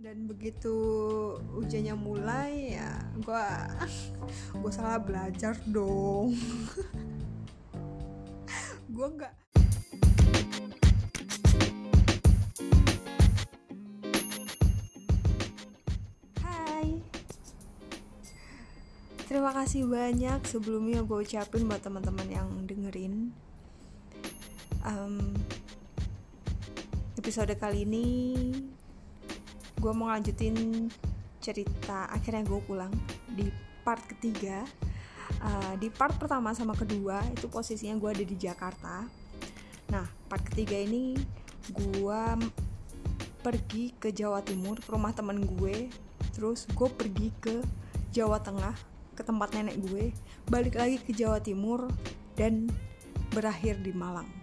dan begitu ujiannya mulai ya gue gue salah belajar dong. Gue nggak. Hai. Terima kasih banyak sebelumnya gue ucapin buat teman-teman yang dengerin. Um, Episode kali ini gue mau lanjutin cerita. Akhirnya gue pulang di part ketiga. Uh, di part pertama sama kedua itu posisinya gue ada di Jakarta. Nah part ketiga ini gue pergi ke Jawa Timur ke rumah temen gue. Terus gue pergi ke Jawa Tengah ke tempat nenek gue. Balik lagi ke Jawa Timur dan berakhir di Malang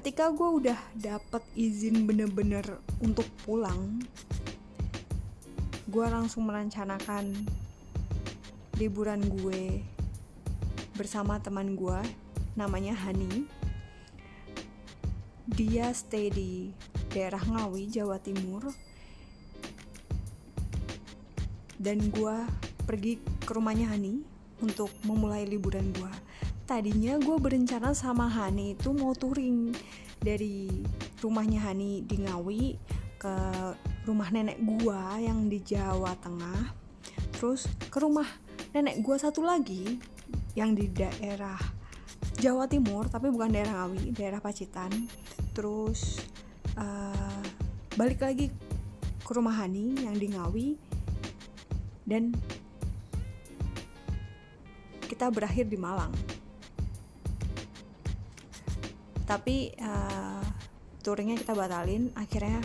ketika gue udah dapet izin bener-bener untuk pulang gue langsung merencanakan liburan gue bersama teman gue namanya Hani. Dia stay di daerah Ngawi Jawa Timur. Dan gue pergi ke rumahnya Hani untuk memulai liburan gue tadinya gue berencana sama Hani itu mau touring dari rumahnya Hani di Ngawi ke rumah nenek gue yang di Jawa Tengah terus ke rumah nenek gue satu lagi yang di daerah Jawa Timur tapi bukan daerah Ngawi daerah Pacitan. Terus uh, balik lagi ke rumah Hani yang di Ngawi dan kita berakhir di Malang tapi uh, touringnya kita batalin akhirnya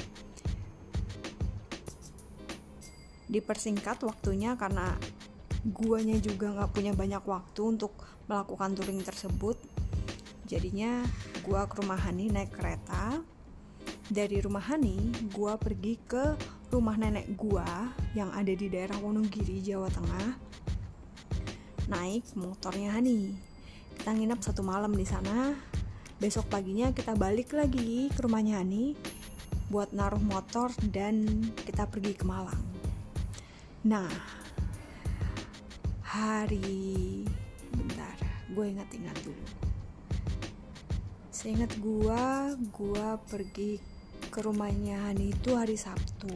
dipersingkat waktunya karena guanya juga nggak punya banyak waktu untuk melakukan touring tersebut. Jadinya gua ke rumah Hani naik kereta. Dari rumah Hani gua pergi ke rumah nenek gua yang ada di daerah Wonogiri Jawa Tengah. Naik motornya Hani. Kita nginep satu malam di sana besok paginya kita balik lagi ke rumahnya Hani buat naruh motor dan kita pergi ke Malang. Nah hari bentar gue ingat-ingat dulu. Seingat gue gue pergi ke rumahnya Hani itu hari Sabtu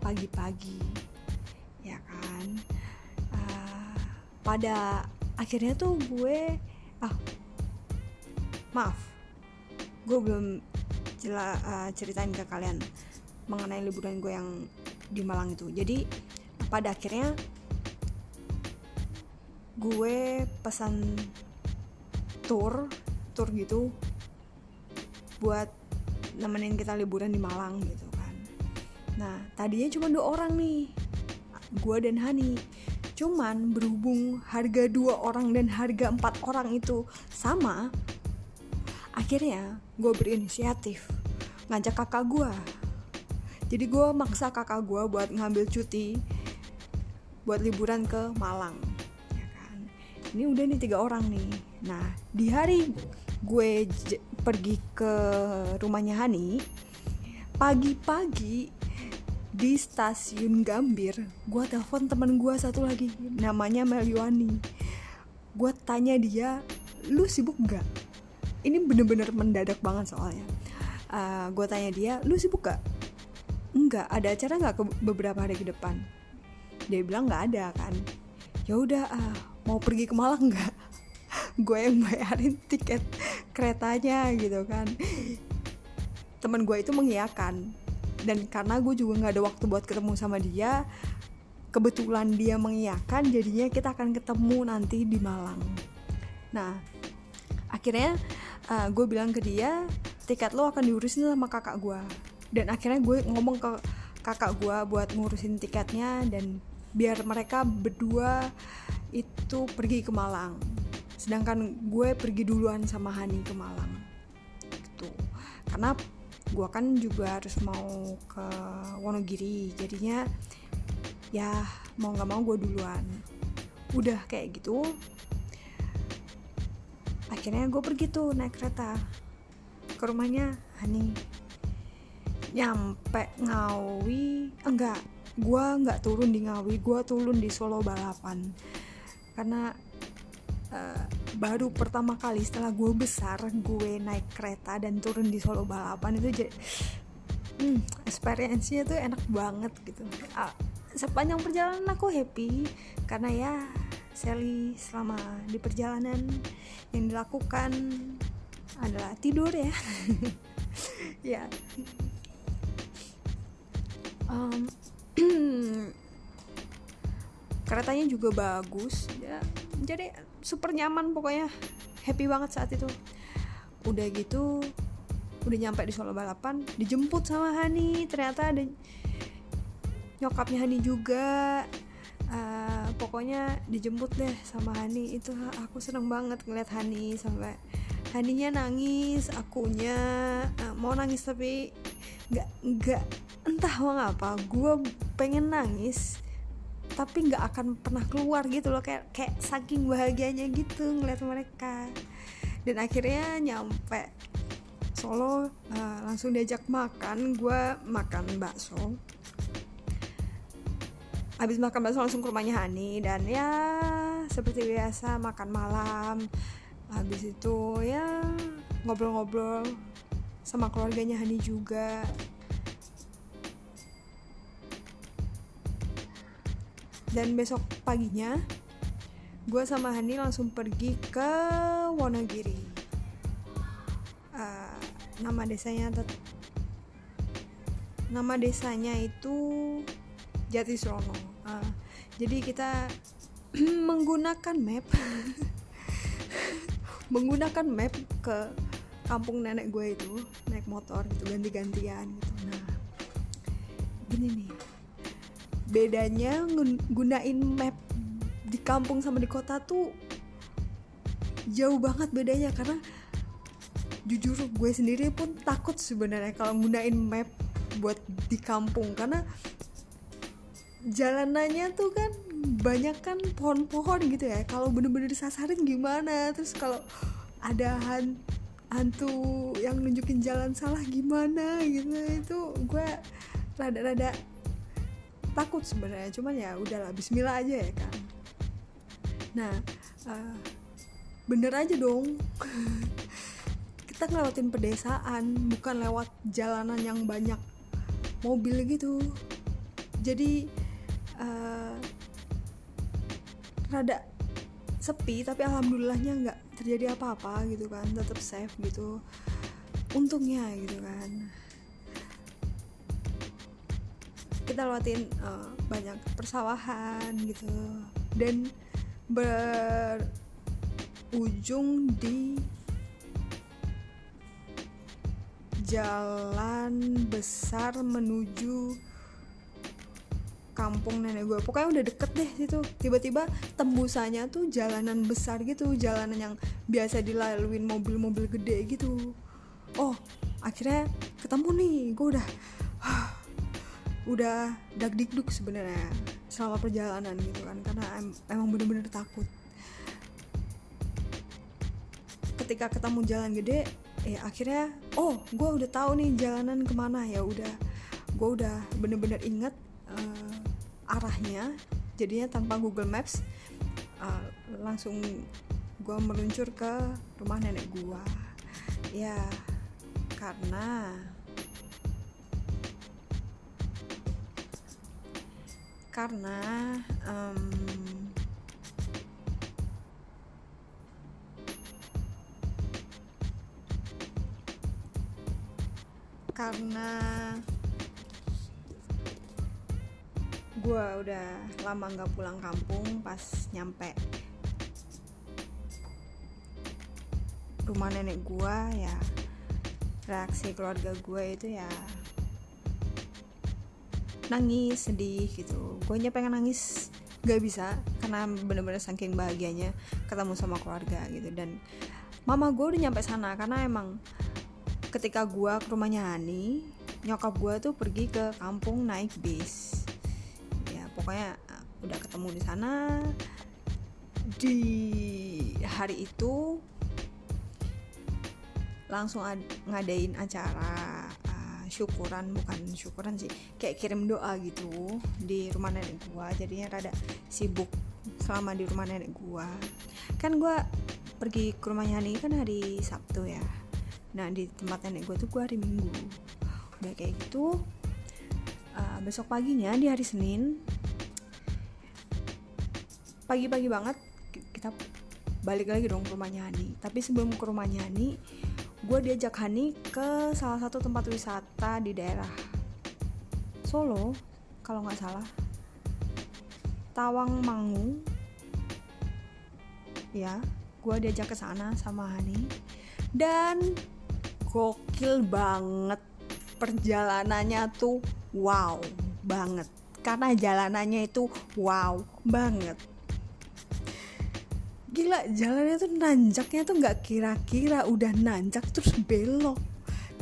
pagi-pagi ya kan? Uh, pada akhirnya tuh gue ah maaf gue belum jela, uh, ceritain ke kalian mengenai liburan gue yang di Malang itu. Jadi pada akhirnya gue pesan tour tour gitu buat nemenin kita liburan di Malang gitu kan. Nah tadinya cuma dua orang nih gue dan Hani. Cuman berhubung harga dua orang dan harga empat orang itu sama akhirnya gue berinisiatif. Ngajak kakak gue jadi gue maksa kakak gue buat ngambil cuti buat liburan ke Malang ya kan? Ini udah nih tiga orang nih. Nah di hari gue pergi ke rumahnya Hani pagi-pagi di stasiun Gambir gue telepon temen gue satu lagi namanya Meliwani. Gue tanya dia lu sibuk gak ini bener-bener mendadak banget soalnya. Uh, gue tanya dia lu sibuk gak? Enggak ada acara nggak ke beberapa hari ke depan? Dia bilang nggak ada kan. Ya udah uh, mau pergi ke Malang nggak? Gue yang bayarin tiket keretanya gitu kan. Teman gue itu mengiyakan. Dan karena gue juga nggak ada waktu buat ketemu sama dia kebetulan dia mengiyakan jadinya kita akan ketemu nanti di Malang. Nah akhirnya uh, gue bilang ke dia tiket lo akan diurusin sama kakak gue dan akhirnya gue ngomong ke kakak gue buat ngurusin tiketnya dan biar mereka berdua itu pergi ke Malang. Sedangkan gue pergi duluan sama Hani ke Malang. Gitu. Karena gue kan juga harus mau ke Wonogiri. Jadinya ya mau nggak mau gue duluan. Udah kayak gitu akhirnya gue pergi tuh naik kereta ke rumahnya Hani nyampe Ngawi. Enggak gua nggak turun di Ngawi gua turun di Solo balapan. Karena uh, baru pertama kali setelah gue besar gue naik kereta dan turun di Solo balapan itu jadi hmm, experience-nya tuh enak banget gitu. Uh, sepanjang perjalanan aku happy karena ya Sally selama di perjalanan yang dilakukan adalah tidur ya. Ya. Um, keretanya juga bagus. Ya jadi super nyaman pokoknya. Happy banget saat itu. Udah gitu udah nyampe di Solo balapan dijemput sama Hani. Ternyata ada nyokapnya Hani juga. Uh, pokoknya dijemput deh sama Hani. Itu aku seneng banget ngeliat Hani sampai Haninya nangis akunya uh, mau nangis tapi nggak nggak entah mau ngapa gue pengen nangis tapi nggak akan pernah keluar gitu loh. Kayak kayak saking bahagianya gitu ngeliat mereka. Dan akhirnya nyampe Solo uh, langsung diajak makan. Gue makan bakso habis makan bakso langsung ke rumahnya Hani dan ya seperti biasa makan malam. Habis itu ya ngobrol-ngobrol sama keluarganya Hani juga. Dan besok paginya gue sama Hani langsung pergi ke Wonogiri. Uh, nama desanya nama desanya itu Jatisrono uh, jadi kita menggunakan map. Menggunakan map ke kampung nenek gue itu naik motor gitu ganti-gantian gitu. Nah gini nih. Bedanya gunain map di kampung sama di kota tuh jauh banget bedanya karena jujur gue sendiri pun takut sebenarnya kalau gunain map buat di kampung. Karena jalanannya tuh kan banyak kan pohon-pohon gitu ya. Kalau bener-bener disasarin gimana? Terus kalau ada hantu yang nunjukin jalan salah gimana gitu itu gue rada-rada takut sebenarnya. Cuman ya udahlah Bismillah aja ya kan nah uh, bener aja dong. Kita ngelewatin pedesaan bukan lewat jalanan yang banyak mobil gitu. Jadi uh, rada sepi tapi alhamdulillahnya nggak terjadi apa-apa gitu kan. Tetap safe gitu. Untungnya gitu kan. Kita lewatin uh, banyak persawahan gitu. Dan berujung di jalan besar menuju kampung nenek gue pokoknya udah deket deh situ. Tiba-tiba tembusannya tuh jalanan besar gitu jalanan yang biasa dilaluin mobil-mobil gede gitu. Oh akhirnya ketemu nih gue udah udah dak dikduk sebenarnya selama perjalanan gitu kan karena em emang bener-bener takut. Ketika ketemu jalan gede eh akhirnya oh gue udah tahu nih jalanan ke mana. Ya udah gue udah bener-bener inget arahnya jadinya tanpa Google Maps uh, langsung gue meluncur ke rumah nenek gue ya karena karena um, karena gue udah lama nggak pulang kampung pas nyampe. Rumah nenek gue ya reaksi keluarga gue itu ya nangis sedih gitu. Gue nya pengen nangis gak bisa karena bener-bener saking bahagianya ketemu sama keluarga gitu. Dan mama gue udah nyampe sana karena emang ketika gue ke rumahnya Hani nyokap gue tuh pergi ke kampung naik bis pokoknya uh, udah ketemu di sana. Di hari itu langsung ad, ngadain acara uh, syukuran bukan syukuran sih kayak kirim doa gitu di rumah nenek gua. Jadinya rada sibuk selama di rumah nenek gua. Kan gua pergi ke rumahnya Hani kan hari Sabtu ya. Nah di tempat nenek gua tuh gua hari Minggu. Udah kayak gitu uh, besok paginya di hari Senin pagi-pagi banget kita balik lagi dong ke rumahnya Hani. Tapi sebelum ke rumahnya Hani gue diajak Hani ke salah satu tempat wisata di daerah Solo kalau nggak salah. Tawang Mangu. Ya gue diajak ke sana sama Hani. Dan gokil banget. Perjalanannya tuh wow banget. Karena jalanannya itu wow banget gila jalannya tuh nanjaknya tuh nggak kira-kira udah nanjak terus belok.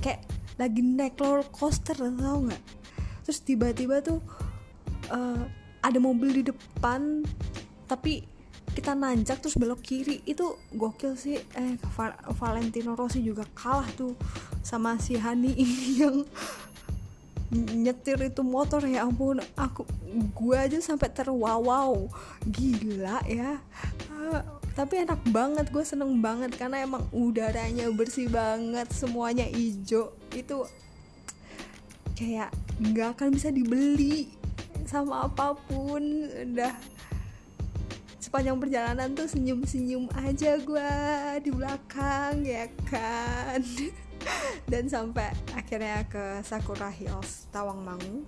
Kayak lagi naik roller coaster tau nggak? Terus tiba-tiba tuh uh, ada mobil di depan tapi kita nanjak terus belok kiri. Itu gokil sih. Eh Valentino Rossi juga kalah tuh sama si Hani yang nyetir itu motor. Ya ampun aku gue aja sampai terwawaw gila ya tapi enak banget gue seneng banget karena emang udaranya bersih banget semuanya hijau. Itu kayak nggak akan bisa dibeli sama apa pun. Udah. Sepanjang perjalanan tuh senyum-senyum aja gue di belakang ya kan? Dan sampai akhirnya ke Sakura Hills Tawangmangu.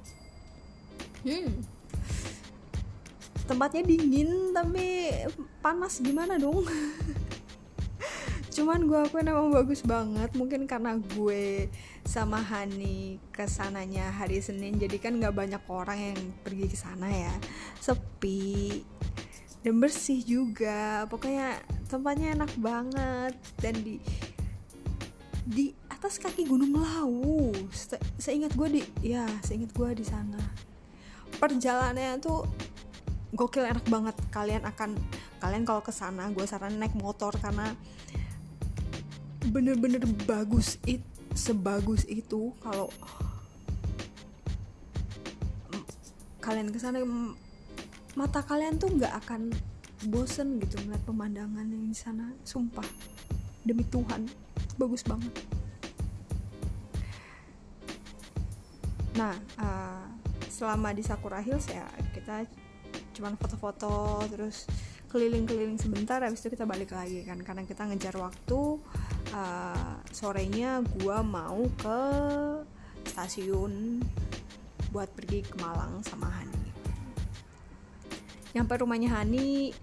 Hmm tempatnya dingin tapi panas gimana dong? Cuman gue akuin emang bagus banget. Mungkin karena gue sama Hani ke sananya hari Senin jadi kan nggak banyak orang yang pergi ke sana ya. Sepi dan bersih juga. Pokoknya tempatnya enak banget. Dan di di atas kaki Gunung Lawu Se seingat gue di ya seingat gue di sana. Perjalanannya tuh gokil enak banget. Kalian akan kalian kalau ke sana gue saran naik motor karena bener-bener bagus it sebagus itu kalau kalian ke sana mata kalian tuh nggak akan bosen gitu melihat pemandangan yang di sana. Sumpah demi Tuhan bagus banget. Nah uh, selama di Sakura Hills ya kita cuman foto-foto terus keliling-keliling sebentar habis itu kita balik lagi kan. Karena kita ngejar waktu uh, sorenya gua mau ke stasiun buat pergi ke Malang sama Hani. Nyampe rumahnya Hani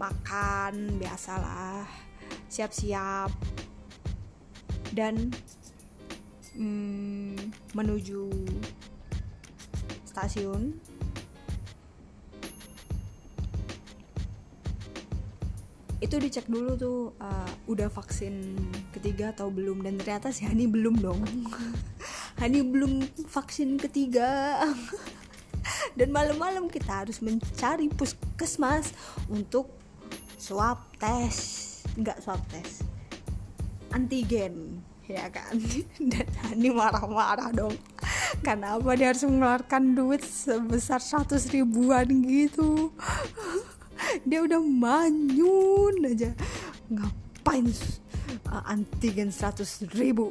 makan biasalah siap-siap. Dan mm, menuju stasiun itu dicek dulu tuh uh, udah vaksin ketiga atau belum? Dan ternyata si Hani belum dong. Hani belum vaksin ketiga. Dan malam-malam kita harus mencari puskesmas untuk swab test nggak swab test antigen. Ya kan? Dan Hani marah-marah dong. Karena apa? Dia harus mengeluarkan duit sebesar 100 ribuan gitu dia udah manyun aja. Ngapain uh, antigen 100 ribu?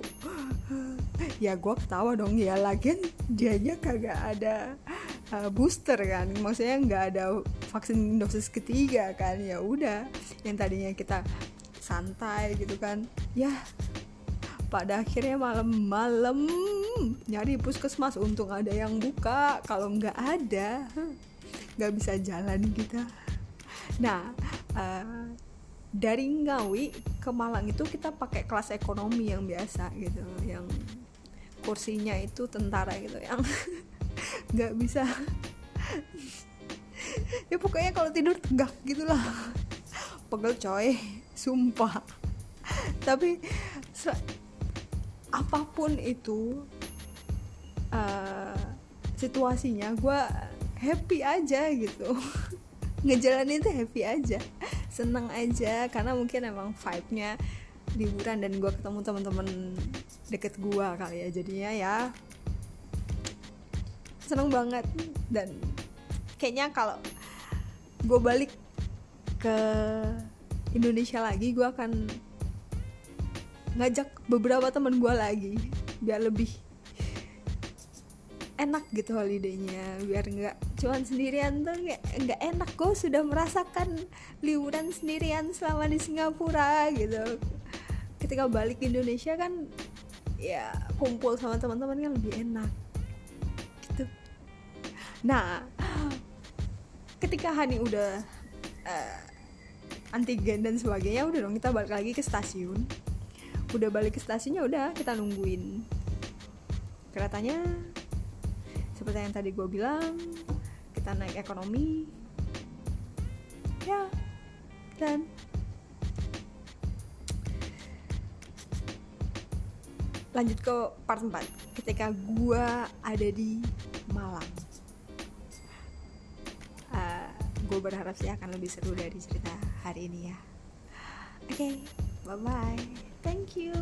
Ya gue ketawa dong. Ya lagian dianya kagak ada uh, booster kan. Maksudnya nggak ada vaksin dosis ketiga kan. Ya udah yang tadinya kita santai gitu kan. Ya pada akhirnya malam-malam nyari puskesmas. Untung ada yang buka. Kalau nggak ada nggak bisa jalan kita nah uh, dari Ngawi ke Malang itu kita pakai kelas ekonomi yang biasa gitu yang kursinya itu tentara gitu yang nggak bisa. Ya pokoknya kalau tidur tegak gitulah. Pegel coy sumpah. Tapi apa pun itu uh, situasinya gue happy aja gitu ngejalanin tuh happy aja seneng aja karena mungkin emang vibe-nya liburan dan gue ketemu teman-teman deket gua kali ya jadinya ya seneng banget. Dan kayaknya kalau gue balik ke Indonesia lagi gue akan ngajak beberapa teman gue lagi biar lebih enak gitu holidaynya biar nggak cuman sendirian tuh nggak enak. Gue sudah merasakan liburan sendirian selama di Singapura gitu. Ketika balik ke Indonesia kan ya kumpul sama teman-teman kan lebih enak gitu. Nah ketika Hani udah uh, antigen dan sebagainya udah dong kita balik lagi ke stasiun. Udah balik ke stasiunnya udah kita nungguin. Keretanya seperti yang tadi gue bilang kita naik ekonomi. Ya dan lanjut ke part 4 ketika gue ada di Malang. Uh, eh, gue berharap sih akan lebih seru dari cerita hari ini ya. Oke okay, bye bye thank you